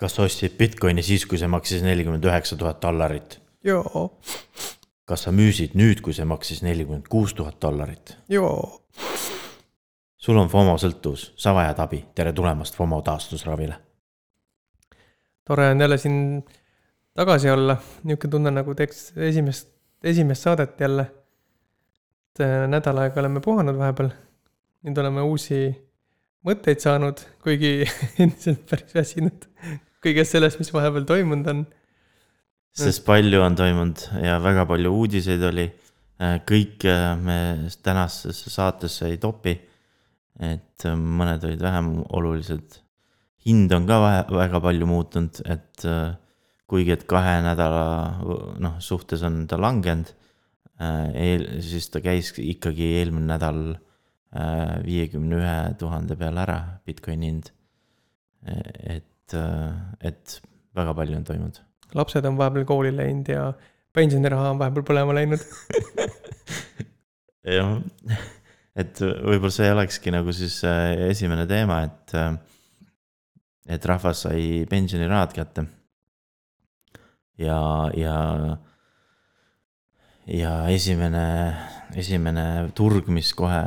kas sa ostsid Bitcoini siis, kui see maksis nelikümmend üheksa tuhat dollarit? joo, kas sa müüsid nüüd, kui see maksis nelikümmend kuus tuhat dollarit? joo. sul on FOMO sõltuvus, sa vajad abi, tere tulemast FOMO taastusravile. tore on jälle siin tagasi olla, niisugune tunne nagu teeks esimest, esimest saadet jälle. et äh, nädal aega oleme puhanud vahepeal. nüüd oleme uusi mõtteid saanud, kuigi endiselt päris väsinud kõigest sellest, mis vahepeal toimunud on. sest palju on toimunud ja väga palju uudiseid oli. äh, me tänasesse saatesse ei topi. et äh, mõned olid vähem olulised. hind on ka vahe, väga palju muutunud, et äh, kuigi, et kahe nädala noh, suhtes on ta langenud. eel, siis ta käis ikkagi eelmine nädal viiekümne ühe tuhande peale ära, Bitcoini hind. et et, et väga palju on toimunud. lapsed on vahepeal kooli läinud ja pensioniraha on vahepeal põlema läinud jah, et võib-olla see olekski nagu siis äh, esimene teema, et, äh, et rahvas sai pensionirahad kätte. ja, ja, ja esimene, esimene turg, mis kohe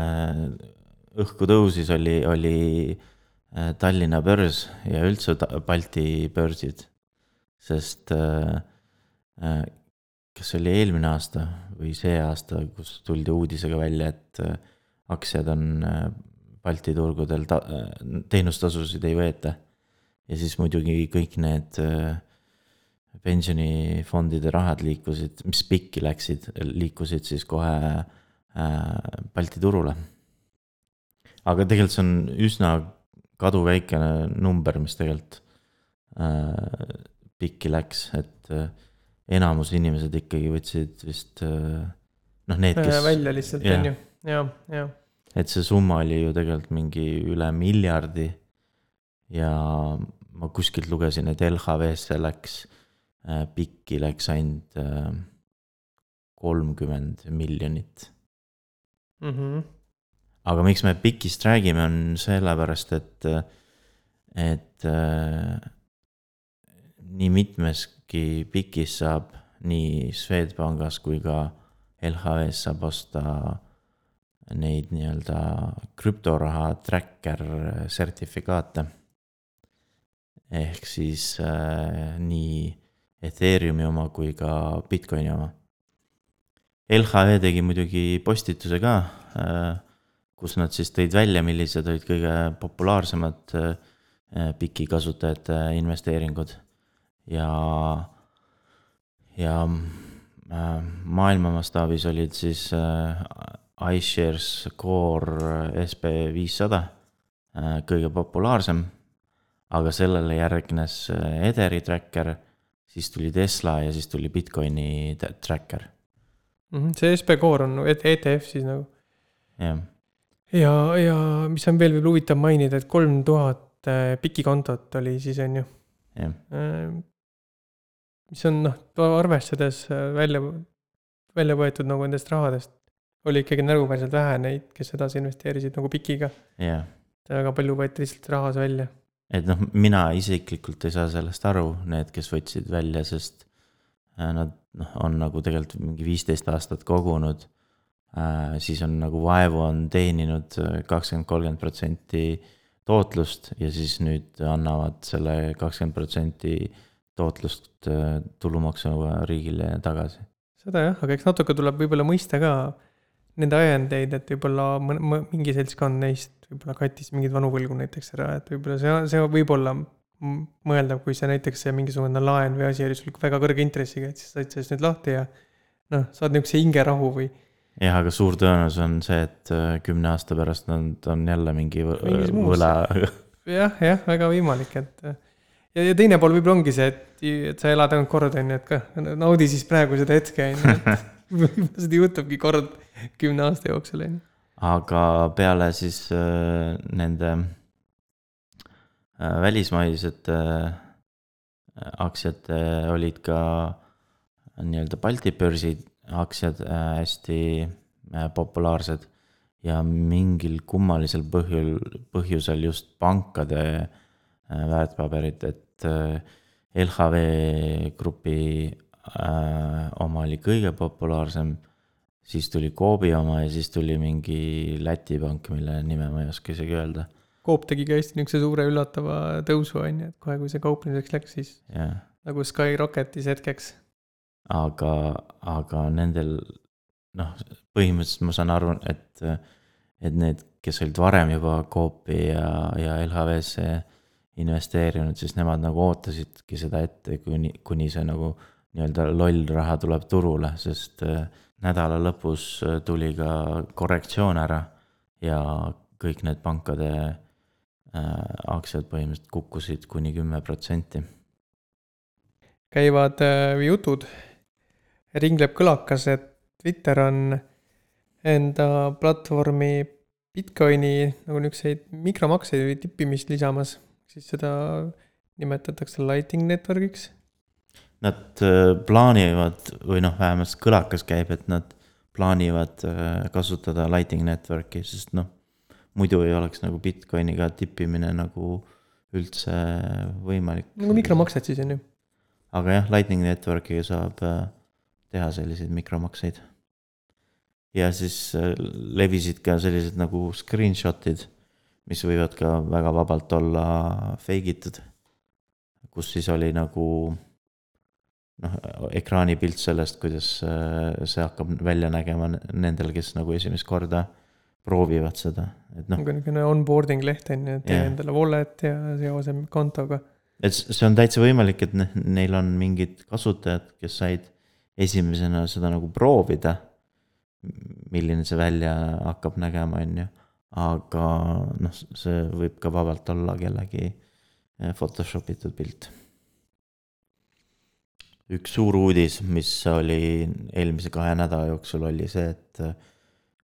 õhku tõusis, oli, oli Äh, Tallinna börs ja üldse Balti börsid. sest äh, äh, kas see oli eelmine aasta või see aasta, kus tuldi uudisega välja, et aktsiad on Balti turgudel ta-, teenustasusid ei võeta. ja siis muidugi kõik need pensionifondide rahad liikusid, mis pikki läksid, liikusid siis kohe Balti turule. aga tegelikult see on üsna kaduvväikene number, mis tegelikult äh, pikki läks, et äh, enamus inimesed ikkagi võtsid vist äh, noh, need, kes. välja lihtsalt on ju, ja, ja. et see summa oli ju tegelikult mingi üle miljardi. ja ma kuskilt lugesin, et LHV-sse läks äh,, pikki läks ainult äh, kolmkümmend miljonit mm. -hmm aga miks me PIK-ist räägime, on sellepärast, et, et äh, nii mitmeski PIK-is saab nii Swedbankis kui ka LHV-s saab osta neid nii-öelda krüptoraha tracker sertifikaate. ehk siis äh, nii Ethereumi oma kui ka Bitcoini oma. LHV tegi muidugi postituse ka äh, kus nad siis tõid välja, millised olid kõige populaarsemad PIK-i äh, kasutajate investeeringud. ja, ja äh, maailma mastaabis olid siis äh, iShares Core SB viissada kõige populaarsem. aga sellele järgnes Etheri tracker, siis tuli Tesla ja siis tuli Bitcoini tracker. Mhm, see SB Core on ETF siis nagu? jah ja, ja mis on veel võib-olla huvitav mainida, et kolm tuhat äh, pikikontot oli siis, on ju. Äh, mis on noh, arvestades äh, välja, välja võetud nagu nendest rahadest, oli ikkagi märguväärselt vähe neid, kes edasi investeerisid nagu pikiga. väga palju võeti lihtsalt rahas välja. et noh, mina isiklikult ei saa sellest aru, need, kes võtsid välja, sest nad noh, on nagu tegelikult mingi viisteist aastat kogunud Äh, siis on nagu vaevu on teeninud äh, kakskümmend, kolmkümmend protsenti tootlust ja siis nüüd annavad selle kakskümmend protsenti tootlust äh, tulumaksuga riigile tagasi. seda jah, aga eks natuke tuleb võib-olla mõista ka nende ajendeid, et võib-olla mingi seltskond neist võib-olla kattis mingeid vanu võlgu näiteks ära, et võib-olla see, see võib olla mõeldav, kui see näiteks see mingisugune laen või asi oli sul väga kõrge intressiga, et siis said sellest nüüd lahti ja noh, saad niisuguse hingerahu või jah, aga suur tõenäosus on see, et äh, kümne aasta pärast nad on jälle mingi võla. jah, jah, väga võimalik, et ja, ja teine pool võib-olla ongi see, et, et sa elad ainult kord, on ju, et ka naudi siis praegu seda hetke, on ju, et võib-olla seda juhtubki kord kümne aasta jooksul, on ju. aga peale siis äh, nende äh, välismaised äh, aktsiad äh, olid ka nii-öelda Balti börsid aktsiad äh, hästi äh, populaarsed ja mingil kummalisel põhjul, põhjusel just pankade äh, väärtpaberit, et LHV grupi oma oli kõige populaarsem, siis tuli Coopi oma ja siis tuli mingi Läti pank, mille nime ma ei oska isegi öelda. Coop tegi ka hästi niisuguse suure üllatava tõusu, on ju, et kohe, kui see kauplemiseks läks, siis jah, nagu skyrocketis hetkeks. Aga, aga nendel noh, põhimõtteliselt ma saan aru, et, et need, kes olid varem juba Coopi ja, ja LHV-sse investeerinud, siis nemad nagu ootasidki seda ette, kuni, kuni see nagu nii-öelda loll raha tuleb turule, sest äh, nädala lõpus äh, tuli ka korrektsioon ära ja kõik need pankade äh, aktsiad põhimõtteliselt kukkusid kuni kümme protsenti. käivad jutud, ringleb kõlakas, et Twitter on enda platvormi Bitcoini nagu niisuguseid mikromakseid või tippimist lisamas, siis seda nimetatakse Lightning Network'iks Nad äh, plaanivad või noh, vähemalt kõlakas käib, et nad plaanivad äh, kasutada Lightning Network'i, sest noh, muidu ei oleks nagu Bitcoiniga tippimine nagu üldse võimalik. nagu mikromaksed siis on ju. aga jah, Lightning Network'iga saab äh, teha selliseid mikromakseid. ja siis levisid ka sellised nagu screenshot'id, mis võivad ka väga vabalt olla fake itud. kus siis oli nagu noh, ekraanipilt sellest, kuidas äh, see hakkab välja nägema nendel, kes nagu esimest korda proovivad seda, et noh. nagu niisugune onboarding leht on ju, et tee endale wallet ja seose kontoga. et see on täitsa võimalik, et ne- neil on mingid kasutajad, kes said esimesena seda nagu proovida. milline see välja hakkab nägema, on ju, aga noh, see võib ka vabalt olla kellegi eh, Photoshop itud pilt. üks suur uudis, mis oli eelmise kahe nädala jooksul, oli see, et eh,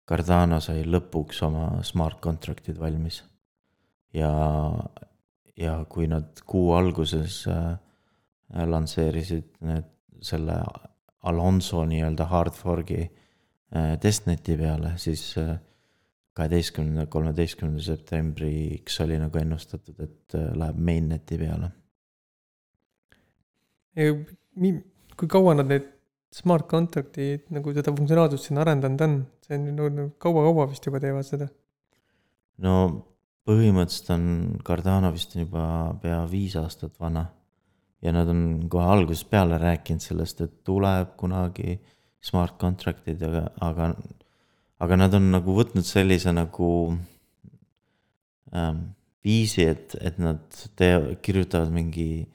Cardano sai lõpuks oma smart contract'id valmis. ja, ja kui nad kuu alguses äh, lansseerisid need selle Alonso nii-öelda hard fork'i äh, testneti peale, siis äh, kaheteistkümnenda, kolmeteistkümnenda septembriks oli nagu ennustatud, et äh, läheb mainnet'i peale. kui kaua nad neid smart contract'i nagu seda funktsionaalsust siin arendanud on, see on ju nagu kaua-kaua vist juba teevad seda. no põhimõtteliselt on Cardano vist on juba pea viis aastat vana. Ja nad on kohe algusest peale rääkinud sellest, et tuleb kunagi smart contract'id, aga, aga, aga nad on nagu võtnud sellise nagu ähm, viisi, et, et nad tee-, kirjutavad mingi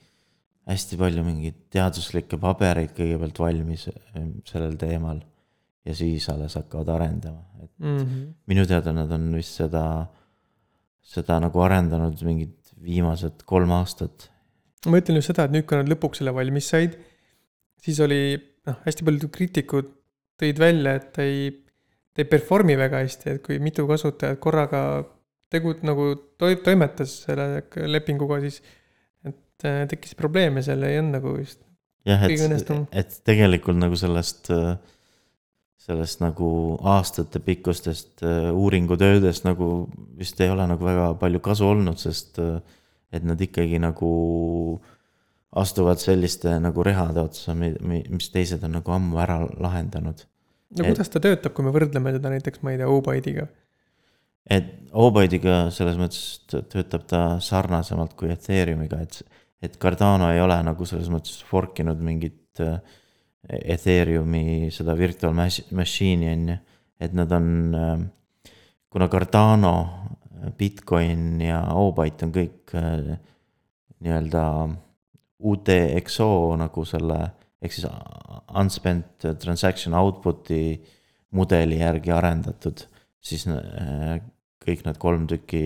hästi palju mingeid teaduslikke pabereid kõigepealt valmis ähm, sellel teemal ja siis alles hakkavad arendama, et mm. -hmm. minu teada nad on vist seda, seda nagu arendanud mingid viimased kolm aastat. Ma ütlen just seda, et nüüd, kui nad lõpuks selle valmis said, siis oli noh, hästi paljud kriitikud tõid välja, et ta ei, ta ei perform'i väga hästi, et kui mitu kasutajat korraga tegu nagu toi-, toimetas selle lepinguga, siis et äh, tekkis probleeme seal ei olnud nagu just jah, et, et tegelikult nagu sellest, sellest nagu aastatepikkustest äh, uuringutöödest nagu vist ei ole nagu väga palju kasu olnud, sest äh, et nad ikkagi nagu astuvad selliste nagu rehade otsa, mis teised on nagu ammu ära lahendanud. no kuidas ta töötab, kui me võrdleme teda näiteks, ma ei tea, Obyte'iga? et Obyte'iga selles mõttes tö- töötab ta sarnasemalt kui Ethereumiga, et, et Cardano ei ole nagu selles mõttes fork inud mingit äh, Ethereumi seda virtual machi- machine'i on ju, et nad on, äh, kuna Cardano, Bitcoin ja Obyte on kõik äh, nii-öelda UTXO nagu selle, ehk siis unspent transaction output'i mudeli järgi arendatud, siis äh, kõik need kolm tükki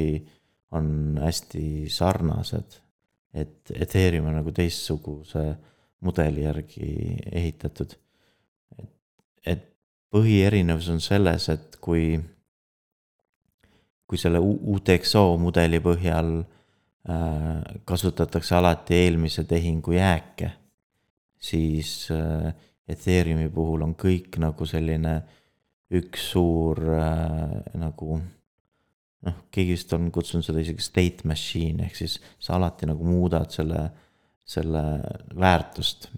on hästi sarnased. et Ethereum on nagu teistsuguse mudeli järgi ehitatud. et, et põhierinevus on selles, et kui, kui selle UTXO mudeli põhjal äh, kasutatakse alati eelmise tehingu jääke, siis äh, Ethereumi puhul on kõik nagu selline üks suur äh, nagu noh, keegi vist on kutsunud seda isegi state machine ehk siis sa alati nagu muudad selle, selle väärtust.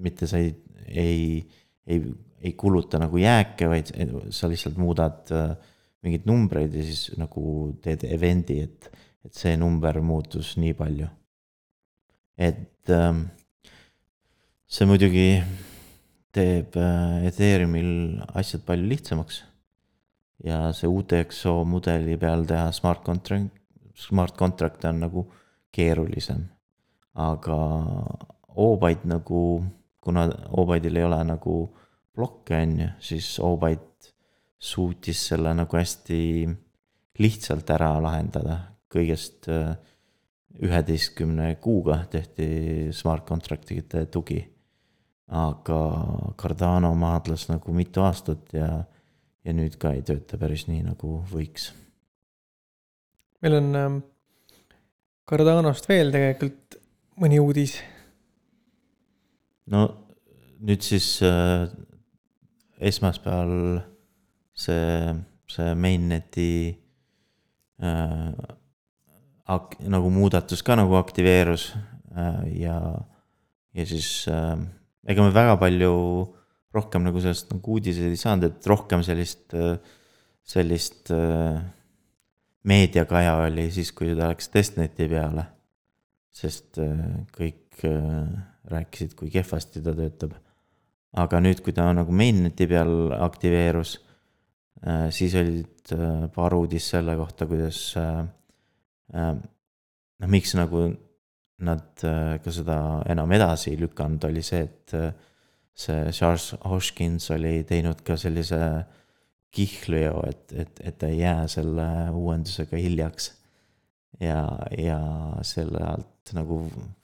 mitte sa ei, ei, ei, ei kuluta nagu jääke, vaid sa lihtsalt muudad äh, mingeid numbreid ja siis nagu teed event'i, et, et see number muutus nii palju. et ähm, see muidugi teeb äh, Ethereumil asjad palju lihtsamaks. ja see UTXO mudeli peal teha smart contract, smart contract'e on nagu keerulisem. aga Obyte nagu, kuna Obyte'il ei ole nagu plokke, on ju, siis Obyte suutis selle nagu hästi lihtsalt ära lahendada, kõigest äh, üheteistkümne kuuga tehti smart contract'ide tugi. aga Cardano maadles nagu mitu aastat ja, ja nüüd ka ei tööta päris nii, nagu võiks. meil on ähm, Cardanost veel tegelikult mõni uudis. no nüüd siis äh, esmaspäeval see, see mainnet'i äh, ak-, nagu muudatus ka nagu aktiveerus äh, ja, ja siis äh, ega me väga palju rohkem nagu sellest nagu uudiseid ei saanud, et rohkem sellist, sellist äh, meediakaja oli siis, kui ta läks testneti peale. sest äh, kõik äh, rääkisid, kui kehvasti ta töötab. aga nüüd, kui ta nagu mainnet'i peal aktiveerus, siis olid äh, paar uudist selle kohta, kuidas äh, äh, noh, miks nagu nad äh, ka seda enam edasi ei lükanud, oli see, et äh, see Charles Hoskins oli teinud ka sellise kihlveo, et, et, et ta ei jää selle uuendusega hiljaks. ja, ja selle alt nagu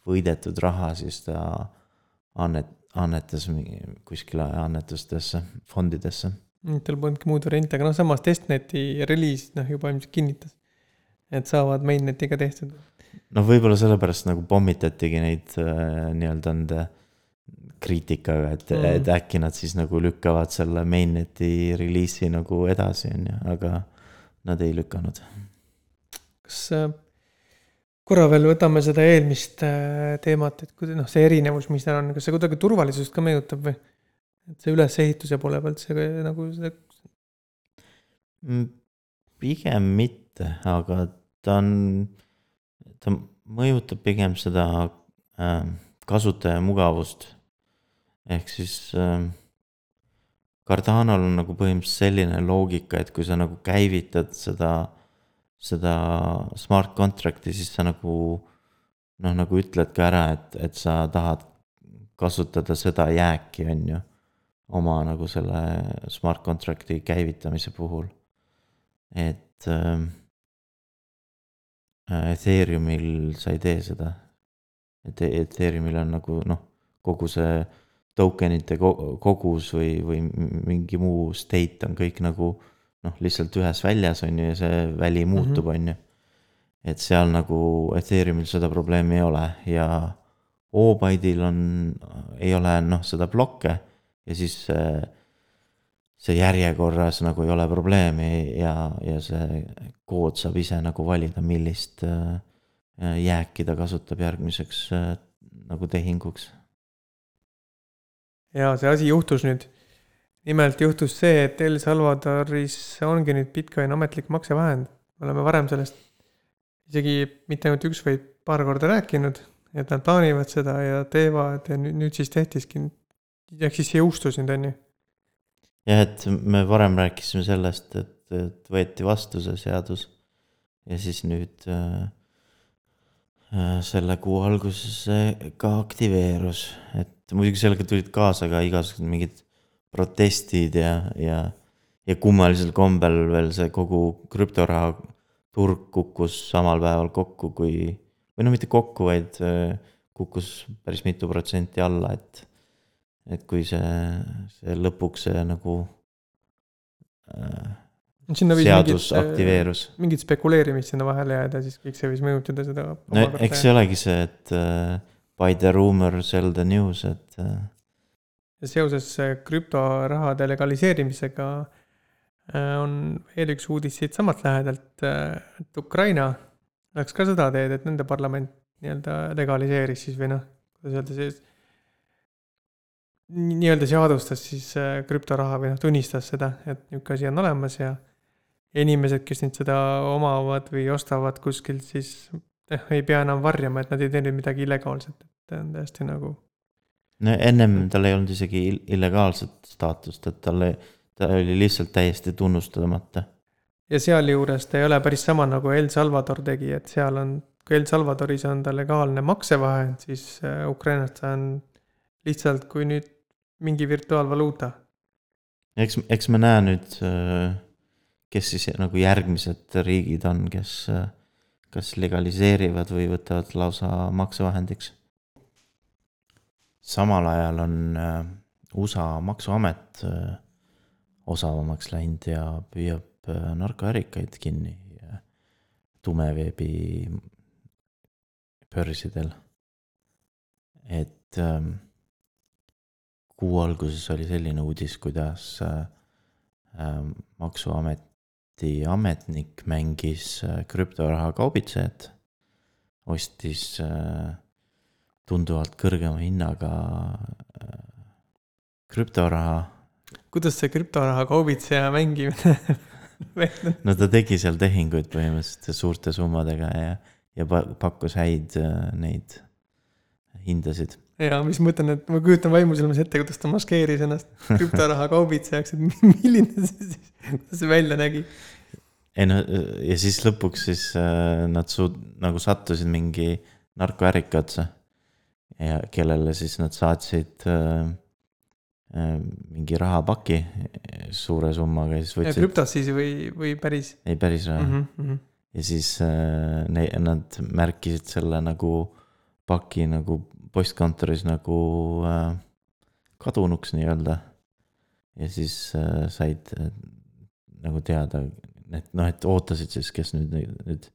võidetud raha siis ta annet-, annetas kuskile annetustesse, fondidesse. Tal polnudki muud varianti, aga noh, samas testneti reliis noh, juba ilmselt kinnitas, et saavad mainnetiga tehtud. noh, võib-olla sellepärast nagu pommitatigi neid äh, nii-öelda nende kriitikaga, et Mm. mm., et äkki nad siis nagu lükkavad selle mainnet'i reliisi nagu edasi, on ju, aga nad ei lükanud. kas äh, korra veel võtame seda eelmist äh, teemat, et kuidas noh, see erinevus, mis seal on, kas see kuidagi turvalisust ka mõjutab või? Et see ülesehituse poole pealt see nagu see, Mm, pigem mitte, aga ta on, ta mõjutab pigem seda äh, kasutaja mugavust. ehk siis äh, Cardanol on nagu põhimõtteliselt selline loogika, et kui sa nagu käivitad seda, seda smart contract'i, siis sa nagu noh, nagu ütled ka ära, et, et sa tahad kasutada seda jääki, on ju, oma nagu selle smart contract'i käivitamise puhul et ähm, äh, Ethereumil sa ei tee seda. et Ethereumil on nagu noh, kogu see tokenite ko- kogus või, või mingi muu state on kõik nagu noh, lihtsalt ühes väljas on ju ja see väli muutub, on ju. et seal nagu Ethereumil seda probleemi ei ole ja Obyte'il on, ei ole noh, seda blokke ja siis see see järjekorras nagu ei ole probleemi ja, ja see kood saab ise nagu valida, millist äh, jääki ta kasutab järgmiseks äh, nagu tehinguks. ja see asi juhtus nüüd. nimelt juhtus see, et El Salvadoris ongi nüüd Bitcoin ametlik maksevahend. me oleme varem sellest isegi mitte ainult üks, vaid paar korda rääkinud, et nad plaanivad seda ja teevad ja nüüd, nüüd siis tehtiski. Ehk siis jõustus nüüd on ju. jah, et me varem rääkisime sellest, et, et võeti vastu see seadus ja siis nüüd äh, äh, selle kuu alguses see ka aktiveerus, et muidugi sellega tulid kaasa ka igasugused mingid protestid ja, ja, ja kummalisel kombel veel see kogu krüptoraha turg kukkus samal päeval kokku, kui, või no mitte kokku, vaid äh, kukkus päris mitu protsenti alla, et et kui see, see lõpuks see nagu äh, sinna võis seadus mingit, aktiveerus. mingit spekuleerimist sinna vahele jääda, siis kõik see võis mõjutada seda. no eks see olegi see, et äh, by the rumor sell the news, et äh, seoses äh, krüptorahade legaliseerimisega on veel üks uudis siitsamalt lähedalt, et Ukraina läks ka seda teed, et nende parlament nii-öelda legaliseeris siis või noh, kuidas öelda siis. Nii-öelda seadustas siis krüptoraha või noh, tunnistas seda, et nihuke asi on olemas ja. inimesed, kes nüüd seda omavad või ostavad kuskilt, siis noh, ei pea enam varjama, et nad ei teinud midagi illegaalset, et on täiesti nagu. no ennem tal ei olnud isegi illegaalset staatust, et talle, ta oli lihtsalt täiesti tunnustamata. ja sealjuures ta ei ole päris sama nagu El Salvador tegi, et seal on, kui El Salvadoris on ta legaalne maksevahend, siis äh, Ukrainas ta on lihtsalt kui nüüd mingi virtuaalvaluuta. eks, eks me näe nüüd, äh, kes siis nagu järgmised riigid on, kes äh, kas legaliseerivad või võtavad lausa maksevahendiks. samal ajal on äh, USA maksuamet osavamaks läinud ja püüab narkoärikaid kinni tumeveebi börsidel. et ähm, kuu alguses oli selline uudis, kuidas maksuamet Läti ametnik mängis äh, krüptoraha kaubitsejat, ostis äh, tunduvalt kõrgema hinnaga äh, krüptoraha. kuidas see krüptoraha kaubitseja mängimine no ta tegi seal tehinguid põhimõtteliselt suurte summadega ja, ja pakkus häid neid hindasid ja mis ma mõtlen, et ma kujutan vaimusilmas ette, kuidas ta maskeeris ennast krüptoraha kaubitsejaks, et milline see siis, kuidas see välja nägi? ei no ja siis lõpuks siis äh, nad suud-, nagu sattusid mingi narkoärika otsa. ja kellele siis nad saatsid äh, äh, mingi rahapaki suure summaga ja siis võtsid. krüptos siis või, või päris? ei, päris raha mm. -hmm. ja siis äh, ne, nad märkisid selle nagu paki nagu postkontoris nagu äh, kadunuks nii-öelda. ja siis äh, said äh, nagu teada, et noh, et ootasid siis, kes nüüd, nüüd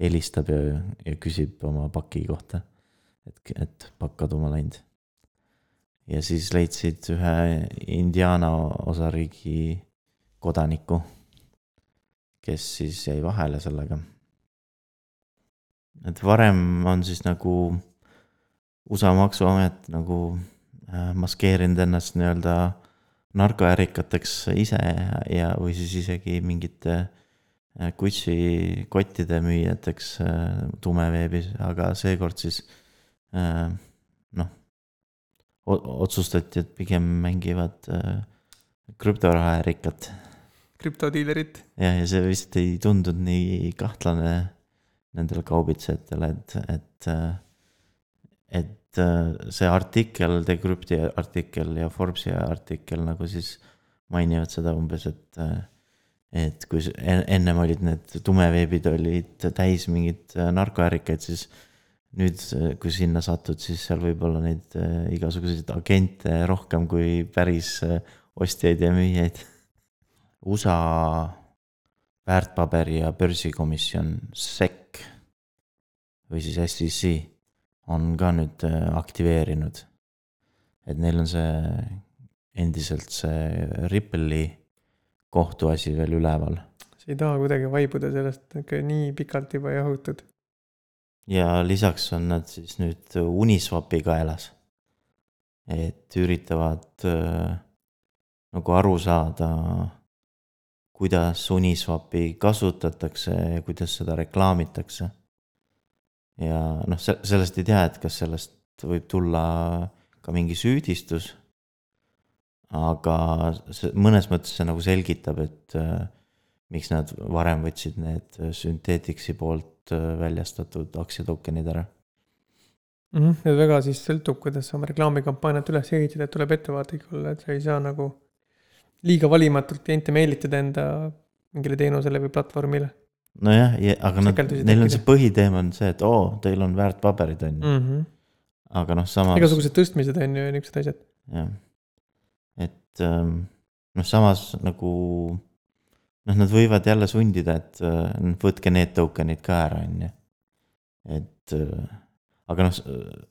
helistab ja, ja küsib oma paki kohta. et, et pakk kaduma läinud. ja siis leidsid ühe Indiana osariigi kodaniku, kes siis jäi vahele sellega. et varem on siis nagu USA maksuamet nagu äh, maskeerinud ennast nii-öelda narkoärikateks ise ja, või siis isegi mingite äh, Gucci kottide müüjateks äh, tumeveebis, aga seekord siis noh, otsustati, et pigem mängivad krüptorahaärikat. krüptodiilerit. jah, ja see vist ei tundunud nii kahtlane nendele kaubitsejatele, et, et et äh, see artikkel, Decrypti artikkel ja Forbesi artikkel nagu siis mainivad seda umbes, et. Äh, et kui ennem olid need tumeveebid olid täis mingeid äh, narkoärikaid, siis nüüd, kui sinna satud, siis seal võib olla neid igasuguseid agente rohkem kui päris ostjaid ja müüjaid. USA väärtpaberi ja börsikomisjon, SEC või siis SEC on ka nüüd äh, aktiveerinud. et neil on see endiselt see Ripple'i kohtuasi veel üleval. sa ei taha kuidagi vaibuda sellest ikka nii pikalt juba jahutud. ja lisaks on nad siis nüüd Uniswapi kaelas. et üritavad äh, nagu aru saada, kuidas Uniswapi kasutatakse ja kuidas seda reklaamitakse ja noh, sellest ei tea, et kas sellest võib tulla ka mingi süüdistus. aga see mõnes mõttes see nagu selgitab, et äh, miks nad varem võtsid need Synthetixi poolt äh, väljastatud aktsiatokenid ära mm. -hmm, et väga siis sõltub, kuidas sa oma reklaamikampaaniat üles ehitad, et tuleb ettevaatlik olla, et sa ei saa nagu liiga valimatult kliente meelitada enda mingile teenusele või platvormile nojah, aga nad, neil on see põhiteema on see, et oo, teil on väärtpaberid, on ju. Mhm. aga noh, samas. igasugused tõstmised on ju ja niisugused asjad. jah, et ähm, noh, samas nagu noh, nad võivad jälle sundida, et äh, võtke need token'id ka ära, on ju. et äh, aga noh,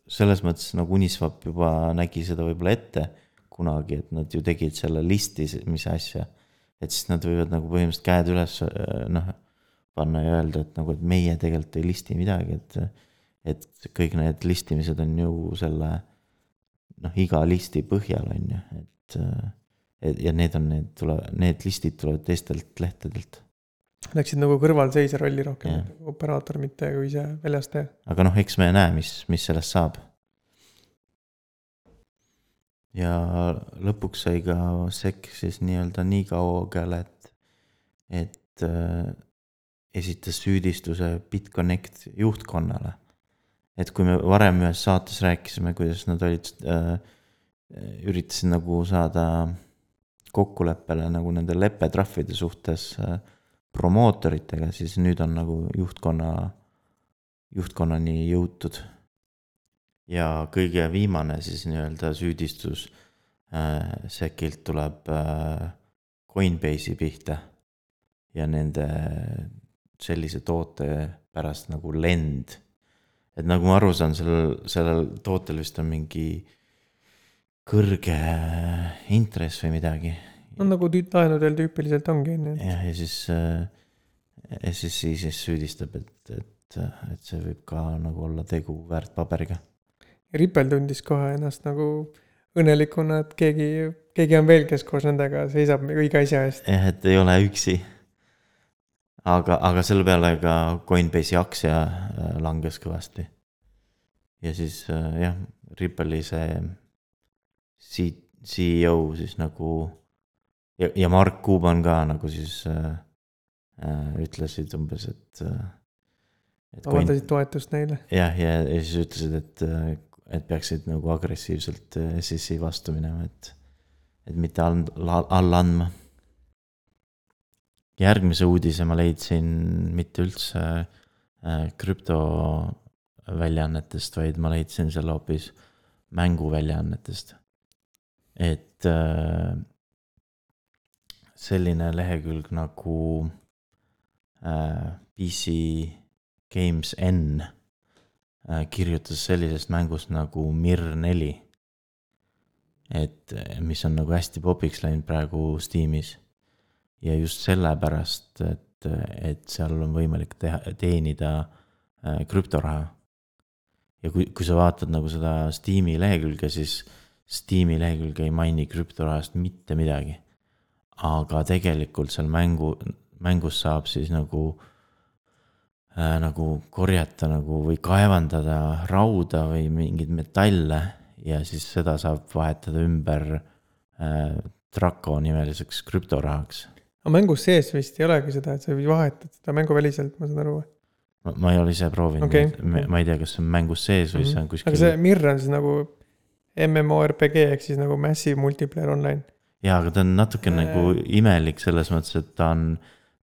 selles mõttes nagu Uniswap juba nägi seda võib-olla ette kunagi, et nad ju tegid selle listi, mis asja et siis nad võivad nagu põhimõtteliselt käed üles noh, panna ja öelda, et nagu, et meie tegelikult ei listi midagi, et. et kõik need listimised on ju selle noh, iga listi põhjal on ju, et. et ja need on need tule, need listid tulevad teistelt lehtedelt. Läksid nagu kõrvalseisja rolli rohkem, nagu operaator, mitte kui ise väljastaja. aga noh, eks me näe, mis, mis sellest saab ja lõpuks sai ka sekk siis nii-öelda nii kaugele, et, et esitas süüdistuse BitConnect juhtkonnale. et kui me varem ühes saates rääkisime, kuidas nad olid äh,, üritasid nagu saada kokkuleppele nagu nende leppetrahvide suhtes äh, promootoritega, siis nüüd on nagu juhtkonna, juhtkonnani jõutud ja kõige viimane siis nii-öelda süüdistus äh, Sekilt tuleb äh, Coinbase'i pihta ja nende sellise toote pärast nagu lend. et nagu ma aru saan, sellel, sellel tootel vist on mingi kõrge intress või midagi. no nagu laenudel tüüpiliselt ongi, on ju. jah, ja siis ja siis, süüdistab, et, et, et see võib ka nagu olla tegu väärtpaberiga Ripel tundis kohe ennast nagu õnnelikuna, et keegi, keegi on veel, kes koos nendega seisab õige asja eest. jah, et ei ole üksi. Aga, aga selle peale ka Coinbase'i aktsia äh, langes kõvasti. ja siis äh, jah, Ripple'i see CEO siis nagu ja, ja Mark Cuban ka nagu siis äh, äh ütlesid umbes, et. avaldasid toetust neile. jah, ja, ja siis ütlesid, et et peaksid nagu agressiivselt SEC vastu minema, et, et mitte alla, alla andma. Järgmise uudise ma leidsin mitte üldse äh, krüptoväljaannetest, vaid ma leidsin selle hoopis mänguväljaannetest. et äh, selline lehekülg nagu PC Games N Äh, kirjutas sellisest mängust nagu Mir neli. et mis on nagu hästi popiks läinud praegu Steamis. Ja just sellepärast, et, et seal on võimalik teha, teenida äh, krüptoraha. ja kui, kui sa vaatad nagu seda Steam'i lehekülge, siis Steam'i lehekülg ei maini krüptorahast mitte midagi. aga tegelikult seal mängu, mängus saab siis nagu äh, nagu korjata nagu või kaevandada rauda või mingeid metalle ja siis seda saab vahetada ümber äh, Draco nimeliseks krüptorahaks. Aga mängus sees vist ei olegi seda, et sa vahetad seda mänguväliselt, ma saan aru ma, ma ei ole ise proovinud okay., ma ei tea, kas see on mängus sees või mm -hmm. see on kuskil. aga see Mir on siis nagu MMORPG ehk siis nagu Massive Multiplayer Online. jaa, aga ta on natuke äh... nagu imelik selles mõttes, et ta on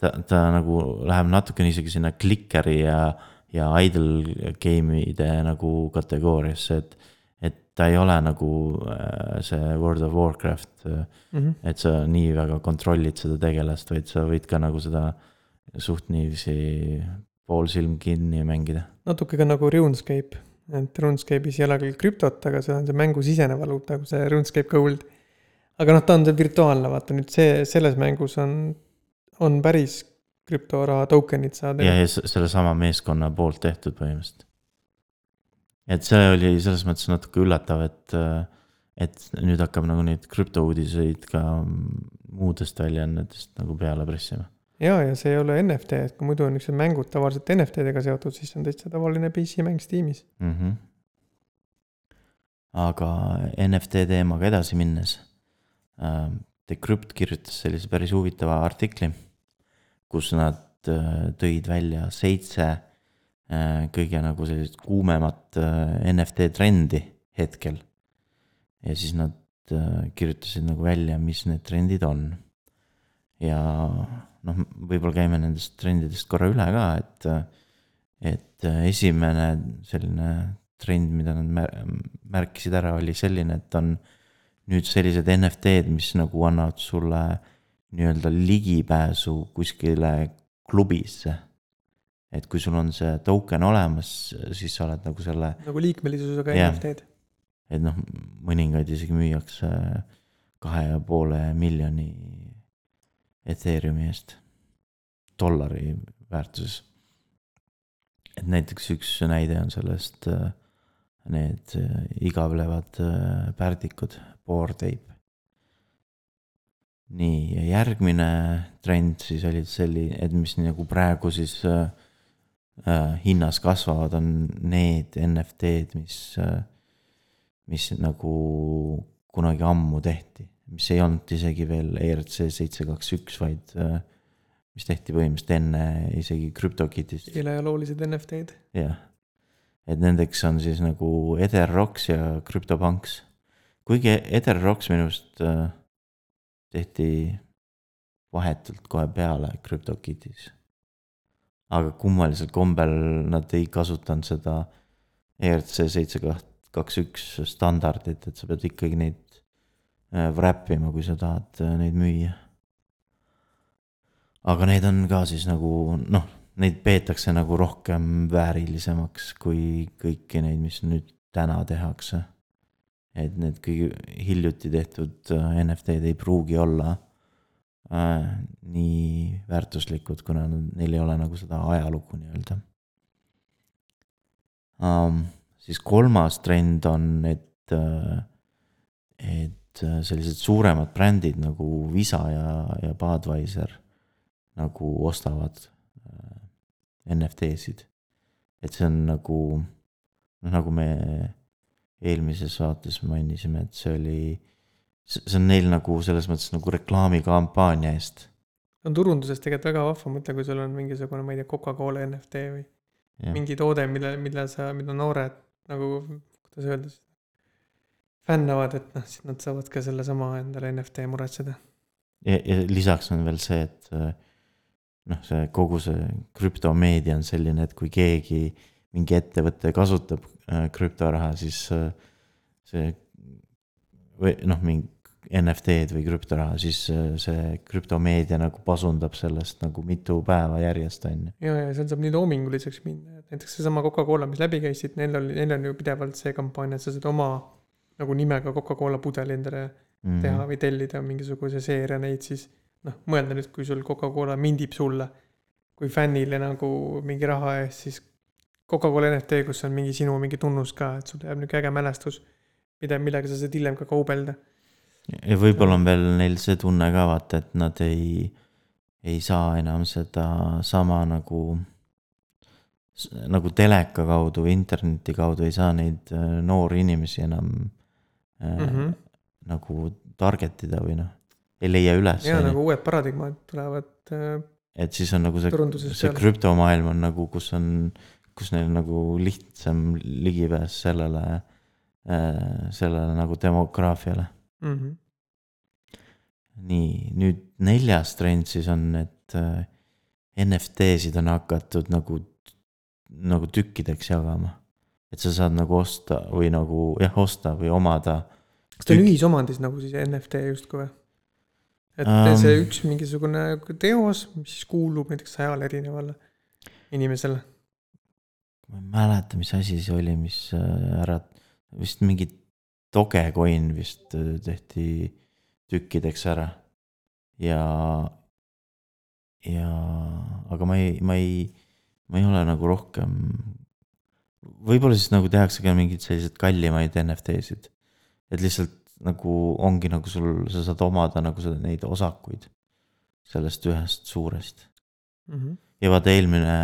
ta, ta nagu läheb natukene isegi sinna klikkeri ja, ja idle game'ide nagu kategooriasse, et. Ta ei ole nagu äh, see World of Warcraft mm, -hmm. et sa nii väga kontrollid seda tegelast, vaid sa võid ka nagu seda suht niiviisi poolsilm kinni mängida. natuke ka nagu RuneScape, et RuneScape'is ei ole küll krüptot, aga see on see mängusisene valuuta, nagu see RuneScape Gold. aga noh, ta on see virtuaalne, vaata nüüd see, selles mängus on on päris krüptoraha token'id saada. ja, ja sellesama meeskonna poolt tehtud põhimõtteliselt. Et see oli selles mõttes natuke üllatav, et, et nüüd hakkab nagu neid krüptouudiseid ka muudest väljaannetest nagu peale pressima. ja, ja see ei ole NFT, et kui muidu on niisugused mängud tavaliselt NFT-dega seotud, siis on täitsa tavaline PC mäng Steamis mm. -hmm. aga NFT teemaga edasi minnes. Decrypt kirjutas sellise päris huvitava artikli kus nad äh, tõid välja seitse kõige nagu sellist kuumemat äh, NFT trendi hetkel. ja siis nad kirjutasid nagu välja, mis need trendid on. ja noh, võib-olla käime nendest trendidest korra üle ka, et, et esimene selline trend, mida nad märkisid ära, oli selline, et on nüüd sellised NFT-d, mis nagu annavad sulle nii-öelda ligipääsu kuskile klubisse. Et kui sul on see token olemas, siis sa oled nagu selle. nagu liikmelisusega NFT-d. et noh, mõningaid isegi müüakse kahe ja poole miljoni Ethereumi eest, dollari väärtuses. et näiteks üks näide on sellest äh, need äh, igavlevad äh, pärdikud, board ape. nii, ja järgmine trend siis oli selline, et mis nagu praegu siis äh, hinnas kasvavad, on need NFT-d, mis äh,, mis nagu kunagi ammu tehti, mis ei olnud isegi veel ERC seitse kaks üks, vaid äh, mis tehti põhimõtteliselt enne isegi CryptoKitist. eelajaloolised NFT-d. jah, et nendeks on siis nagu Etherrocks ja CryptoPunks. kuigi Etherrocks minu arust äh, tehti vahetult kohe peale CryptoKitis. Aga kummalisel kombel nad ei kasutanud seda ERC seitse kaks üks standardit, et sa pead ikkagi neid äh, wrap ima, kui sa tahad äh, neid müüa aga need on ka siis nagu noh, neid peetakse nagu rohkem väärilisemaks kui kõiki neid, mis nüüd täna tehakse. et need kõige hiljuti tehtud äh, NFT-d ei pruugi olla äh, nii väärtuslikud, kuna neil ei ole nagu seda ajalugu nii-öelda um,. siis kolmas trend on, et uh,, et sellised suuremad brändid nagu Visa ja, ja Budweiser nagu ostavad äh, NFT-sid. et see on nagu, noh nagu me eelmises saates mainisime, et see oli, see on neil nagu selles mõttes nagu reklaamikampaania eest. on turunduses tegelikult väga vahva mõte, kui sul on mingisugune, ma ei tea, Coca-Cola NFT või ja. mingi toode, mille, mille sa, mida noored nagu, kuidas öelda siis, fännavad, et noh, siis nad saavad ka sellesama endale NFT muretseda. ja, ja lisaks on veel see, et äh, noh, see kogu see krüptomeedia on selline, et kui keegi, mingi ettevõte kasutab äh, krüptoraha, siis äh, see või noh, mingi NFT-d või krüptoraha, siis äh, see krüptomeedia nagu pasundab sellest nagu mitu päeva järjest, on ju. ja, ja seal saab nii loominguliseks minna, et näiteks seesama Coca-Cola, mis läbi käisid, neil oli, neil on ju pidevalt see kampaania, et sa saad oma nagu nimega Coca-Cola pudeli endale mm -hmm. teha või tellida mingisuguse seeria neid siis noh, mõelda nüüd, kui sul Coca-Cola mindib sulle kui fännile nagu mingi raha eest, siis Coca-Cola NFT, kus on mingi sinu mingi tunnus ka, et sul jääb niisugune äge mälestus, mida, millega sa saad hiljem ka kaubelda. Ja võib-olla on veel neil see tunne ka vaata, et nad ei, ei saa enam seda sama nagu, nagu teleka kaudu või interneti kaudu ei saa neid äh, noori inimesi enam mm -hmm. nagu target ida või noh ei leia üles. ja nagu uued paradigmad tulevad. Äh, et siis on nagu see, see krüptomaailm on nagu, kus on, kus neil nagu lihtsam ligipääs sellele, äh, sellele nagu demograafiale mm. -hmm. nii, nüüd neljas trend siis on, et äh, NFT-sid on hakatud nagu, nagu tükkideks jagama. et sa saad nagu osta või nagu jah, osta või omada. kas ta on ühisomandis nagu siis NFT justkui või? et um, see üks mingisugune teos, mis siis kuulub näiteks sajale erinevale inimesele. ma ei mäleta, mis asi see oli, mis äh, ära, vist mingi Dogecoin vist äh, tehti tükkideks ära. ja, ja, aga ma ei, ma ei, ma ei ole nagu rohkem. võib-olla siis nagu tehakse ka mingeid selliseid kallimaid NFT-sid. et lihtsalt nagu ongi nagu sul, sa saad omada nagu seda, neid osakuid sellest ühest suurest mm. -hmm. ja vaata eelmine,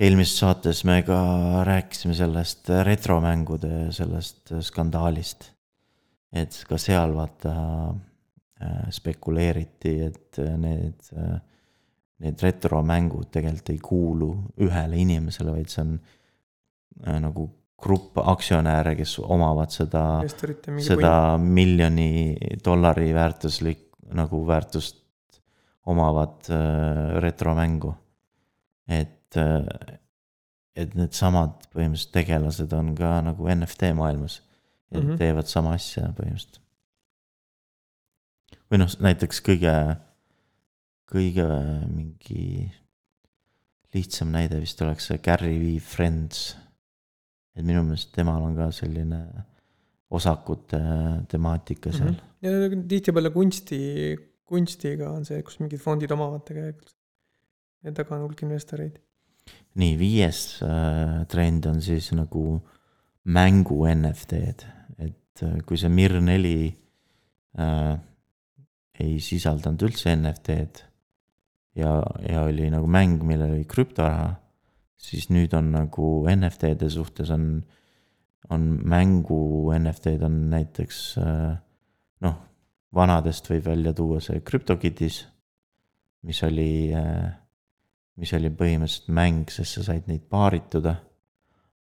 eelmises saates me ka rääkisime sellest retromängude sellest skandaalist. et ka seal vaata äh, spekuleeriti, et need, need retromängud tegelikult ei kuulu ühele inimesele, vaid see on äh, nagu grupp aktsionäre, kes omavad seda, seda point. miljoni dollari väärtuslik nagu väärtust omavat äh, retromängu. et äh,, et needsamad põhimõtteliselt tegelased on ka nagu NFT maailmas ja mm -hmm. teevad sama asja põhimõtteliselt. või noh, näiteks kõige, kõige mingi lihtsam näide vist oleks see Gary V Friends et minu meelest temal on ka selline osakute temaatika seal mm. -hmm. ja tihtipeale kunsti, kunstiga on see, kus mingid fondid omavad tegelikult. ja taga on hulk investoreid. nii, viies äh, trend on siis nagu mängu NFT-d, et äh, kui see Mir neli äh, ei sisaldanud üldse NFT-d ja, ja oli nagu mäng, millel oli krüptoraha, siis nüüd on nagu NFT-de suhtes on, on mängu NFT-d on näiteks äh, noh, vanadest võib välja tuua see CryptoKitties, mis oli äh, mis oli põhimõtteliselt mäng, sest sa said neid paarituda.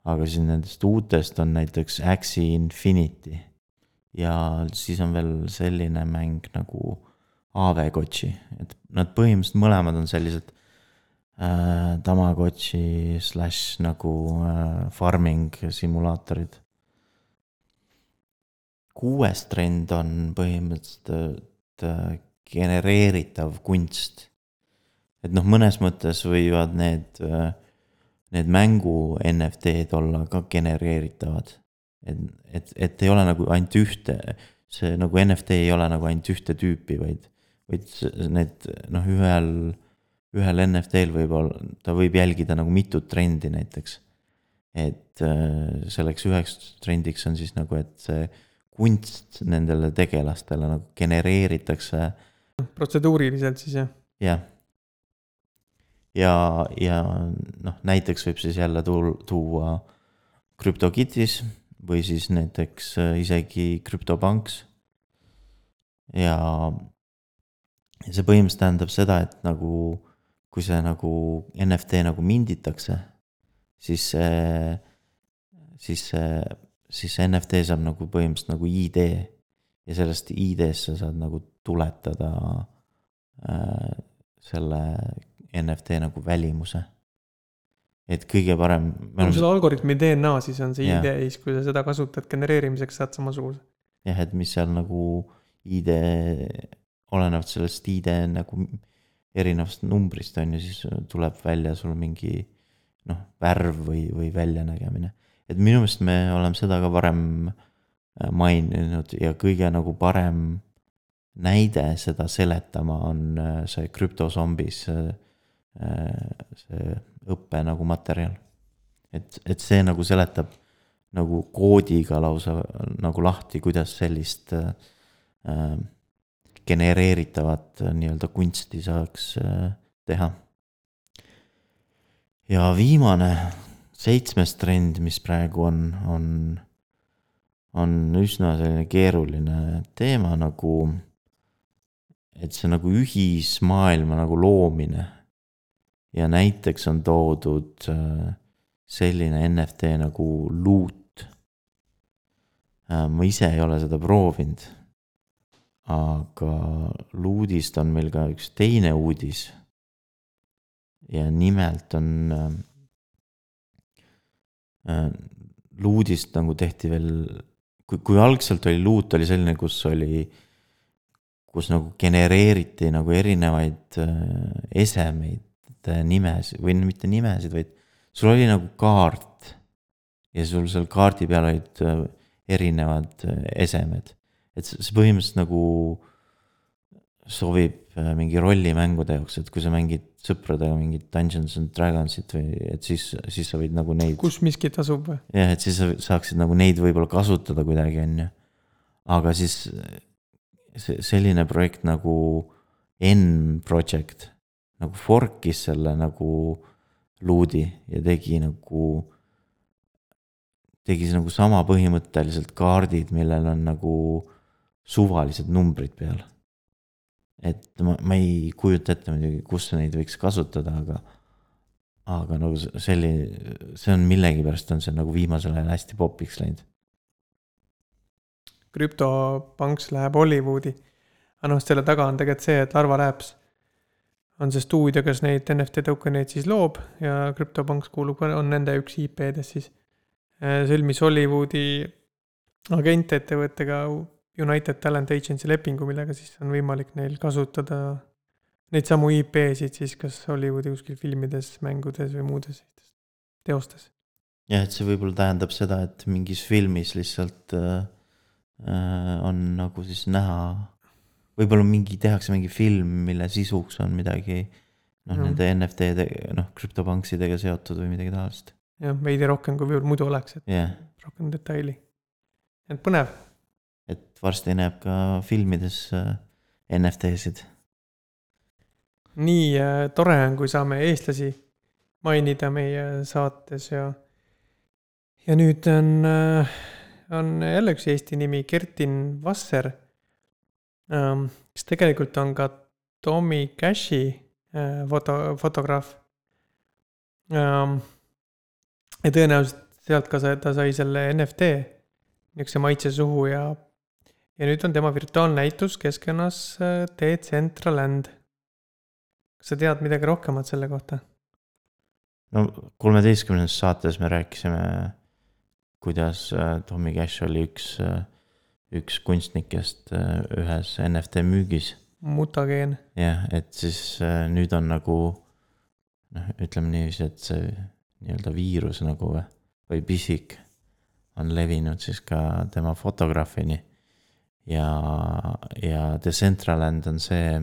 aga siis nendest uutest on näiteks Axie Infinity ja siis on veel selline mäng nagu Avegotši, et nad põhimõtteliselt mõlemad on sellised äh, Tamagotši slaš nagu äh, farming simulaatorid. kuues trend on põhimõtteliselt äh, genereeritav kunst et noh, mõnes mõttes võivad need, need mängu NFT-d olla ka genereeritavad. et, et, et ei ole nagu ainult ühte, see nagu NFT ei ole nagu ainult ühte tüüpi, vaid, vaid need noh, ühel, ühel NFT-l võib olla, ta võib jälgida nagu mitut trendi näiteks. et äh, selleks üheks trendiks on siis nagu, et see kunst nendele tegelastele nagu genereeritakse protseduuriliselt siis jah. jah. ja, ja noh, näiteks võib siis jälle tuul- tuua CryptoKitties või siis näiteks äh, isegi CryptoPunks. ja see põhimõtteliselt tähendab seda, et nagu kui see nagu NFT nagu minditakse, siis see, siis see, siis see NFT saab nagu põhimõtteliselt nagu ID ja sellest ID-st sa saad nagu tuletada äh, selle NFT nagu välimuse. et kõige parem. kui sul algoritmi DNA, siis on see Jah. ID ja siis, kui sa seda kasutad genereerimiseks, saad samasuguse. jah, et mis seal nagu ID, olenevalt sellest ID nagu erinevast numbrist on ju, siis tuleb välja sul mingi noh, värv või, või väljanägemine. et minu meelest me oleme seda ka varem äh, maininud ja kõige nagu parem näide seda seletama on äh, see krüptozombis, see õppe nagu materjal. et, et see nagu seletab nagu koodiga lausa nagu lahti, kuidas sellist äh, genereeritavat äh, nii-öelda kunsti saaks äh, teha. ja viimane, seitsmes trend, mis praegu on, on, on üsna selline keeruline teema nagu, et see nagu ühismaailma nagu loomine. Ja näiteks on toodud äh, selline NFT nagu loot. ma ise ei ole seda proovinud. aga loot'ist on meil ka üks teine uudis. ja nimelt on äh, äh, loot'ist nagu tehti veel, kui, kui algselt oli loot oli selline, kus oli, kus nagu genereeriti nagu erinevaid äh, esemeid, nimesid või mitte nimesid, vaid sul oli nagu kaart ja sul seal kaardi peal olid äh, erinevad äh, esemed. et see põhimõtteliselt nagu sobib äh, mingi rollimängude jaoks, et kui sa mängid sõpradega mingit Dungeons and Dragonsit või et siis, siis sa võid nagu neid, kus miskit asub või? jah, et siis sa saaksid nagu neid võib-olla kasutada kuidagi, on ju. aga siis see selline projekt nagu N Project nagu fork'is selle nagu luudi ja tegi nagu, tegi nagu sama põhimõtteliselt kaardid, millel on nagu suvalised numbrid peal. et ma, ma ei kujuta ette muidugi, kus neid võiks kasutada, aga aga nagu selline, see on millegipärast on see nagu viimasel ajal hästi popiks läinud. krüptopanks läheb Hollywoodi. aga noh, selle taga on tegelikult see, et Arvo Rääps on see stuudio, kes neid NFT tokeneid siis loob ja krüptopanks kuulub, on nende üks IP-dest siis. sõlmis Hollywoodi agentettevõttega United Talent Agency lepingu, millega siis on võimalik neil kasutada neid samu IP-sid siis kas Hollywoodi kuskil filmides, mängudes või muudes teostes. jah, et see võib-olla tähendab seda, et mingis filmis lihtsalt äh, äh, on nagu siis näha võib-olla mingi, tehakse mingi film, mille sisuks on midagi noh mm., nende NFT-de, noh, krüptopanksidega seotud või midagi taolist. jah, veidi rohkem kui võib-olla muidu oleks, et yeah., rohkem detaili. et põnev, et varsti näeb ka filmides äh, NFT-sid. nii äh, tore on, kui saame eestlasi mainida meie saates ja. ja nüüd on äh,, on jälle üks Eesti nimi, Kertin Vasser. Kes tegelikult on ka Tommy Cashi äh, foto, fotograaf ähm,. ja tõenäoliselt sealt ka sa- ta sai selle NFT niisuguse maitse suhu ja, ja nüüd on tema virtuaalnäitus keskkonnas äh, Decentraland. kas sa tead midagi rohkemat selle kohta? no kolmeteistkümnendas saates me rääkisime, kuidas äh, Tommy Cash oli üks, üks kunstnikest äh, ühes NFT müügis mutageen, jah, et siis äh, nüüd on nagu noh, ütleme niiviisi, et see nii-öelda viirus nagu või, või pisik on levinud siis ka tema fotograafini. ja, ja Decentraland on see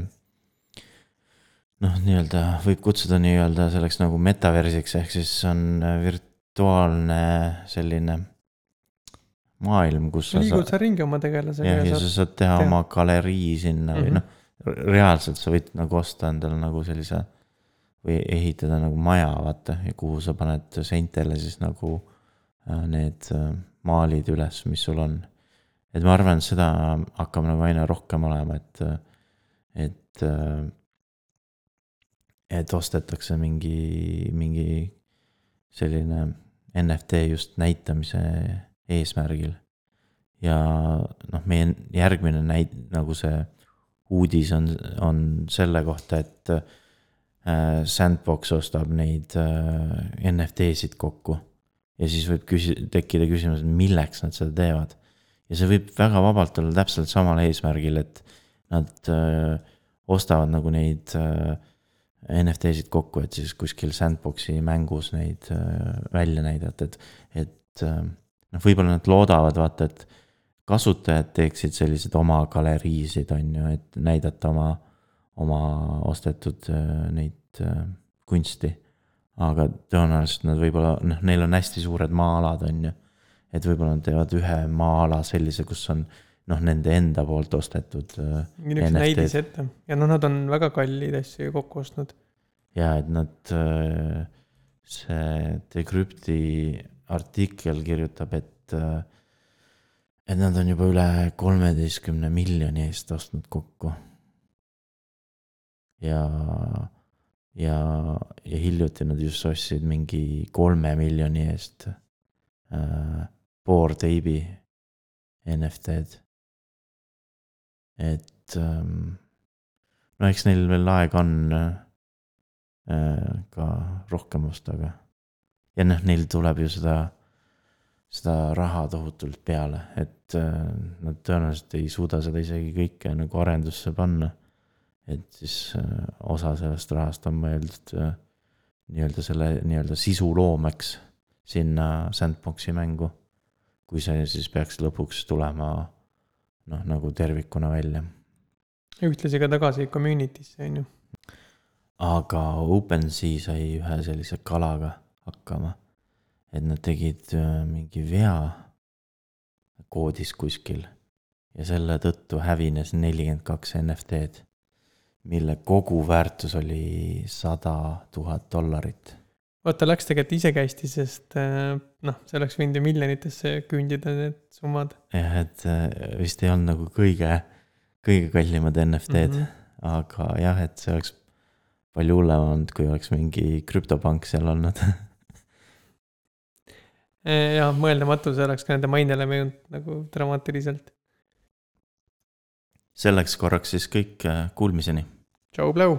noh, nii-öelda võib kutsuda nii-öelda selleks nagu metaversiks, ehk siis on virtuaalne selline maailm, kus sa liigud sa ringi oma tegelasega jah, ja ja sa saad, teha teha. oma galerii sinna mm -hmm. või Mhm. noh, reaalselt sa võid nagu osta endale nagu sellise või ehitada nagu maja, vaata, ja kuhu sa paned seintele siis nagu äh, need äh, maalid üles, mis sul on. et ma arvan, seda hakkab nagu aina rohkem olema, et, et, et ostetakse mingi, mingi selline NFT just näitamise eesmärgil. ja noh, meie järgmine näit-, nagu see uudis on, on selle kohta, et äh, Sandbox ostab neid äh, NFT-sid kokku. ja siis võib küsi-, tekkida küsimus, et milleks nad seda teevad. ja see võib väga vabalt olla täpselt samal eesmärgil, et nad äh, ostavad nagu neid äh, NFT-sid kokku, et siis kuskil Sandboxi mängus neid äh, välja näidata, et, et äh, noh, võib-olla nad loodavad, vaata, et kasutajad teeksid selliseid oma galeriisid, on ju, et näidata oma, oma ostetud äh, neid äh, kunsti. aga tõenäoliselt nad võib-olla, noh, neil on hästi suured maa-alad, on ju. et võib-olla nad teevad ühe maa-ala sellise, kus on noh, nende enda poolt ostetud äh, mingi niisugune NFT-d. näidis ette ja noh, nad on väga kalleid asju ju kokku ostnud. ja et nad, see Decrypti artikkel kirjutab, et, et nad on juba üle kolmeteistkümne miljoni eest ostnud kokku. ja, ja, ja hiljuti nad just ostsid mingi kolme miljoni eest äh, Bored Ape'i NFT-d. et ähm, no eks neil veel aega on äh, ka rohkem osta, aga. Ja noh, neil tuleb ju seda, seda raha tohutult peale, et äh, nad tõenäoliselt ei suuda seda isegi kõike nagu arendusse panna. et siis äh, osa sellest rahast on mõeldud äh, nii-öelda selle nii-öelda sisu loomeks sinna sandbox'i mängu. kui see siis peaks lõpuks tulema noh, nagu tervikuna välja ühtlasi ka tagasi community'sse on ju. aga OpenSea sai ühe sellise kalaga hakkama. et nad tegid äh, mingi vea koodis kuskil ja selle tõttu hävines nelikümmend kaks NFT-d, mille koguväärtus oli sada tuhat dollarit. vaata, läks tegelikult isekästi, sest äh, noh, see oleks võinud ju miljonitesse küündida, need summad jah, et äh, vist ei olnud nagu kõige, kõige kallimad NFT-d mm. -hmm. aga jah, et see oleks palju hullem olnud, kui oleks mingi krüptopank seal olnud ja mõeldamatu, see oleks ka nende mainele mõjunud nagu dramaatiliselt. selleks korraks siis kõik, kuulmiseni tšau, Blau.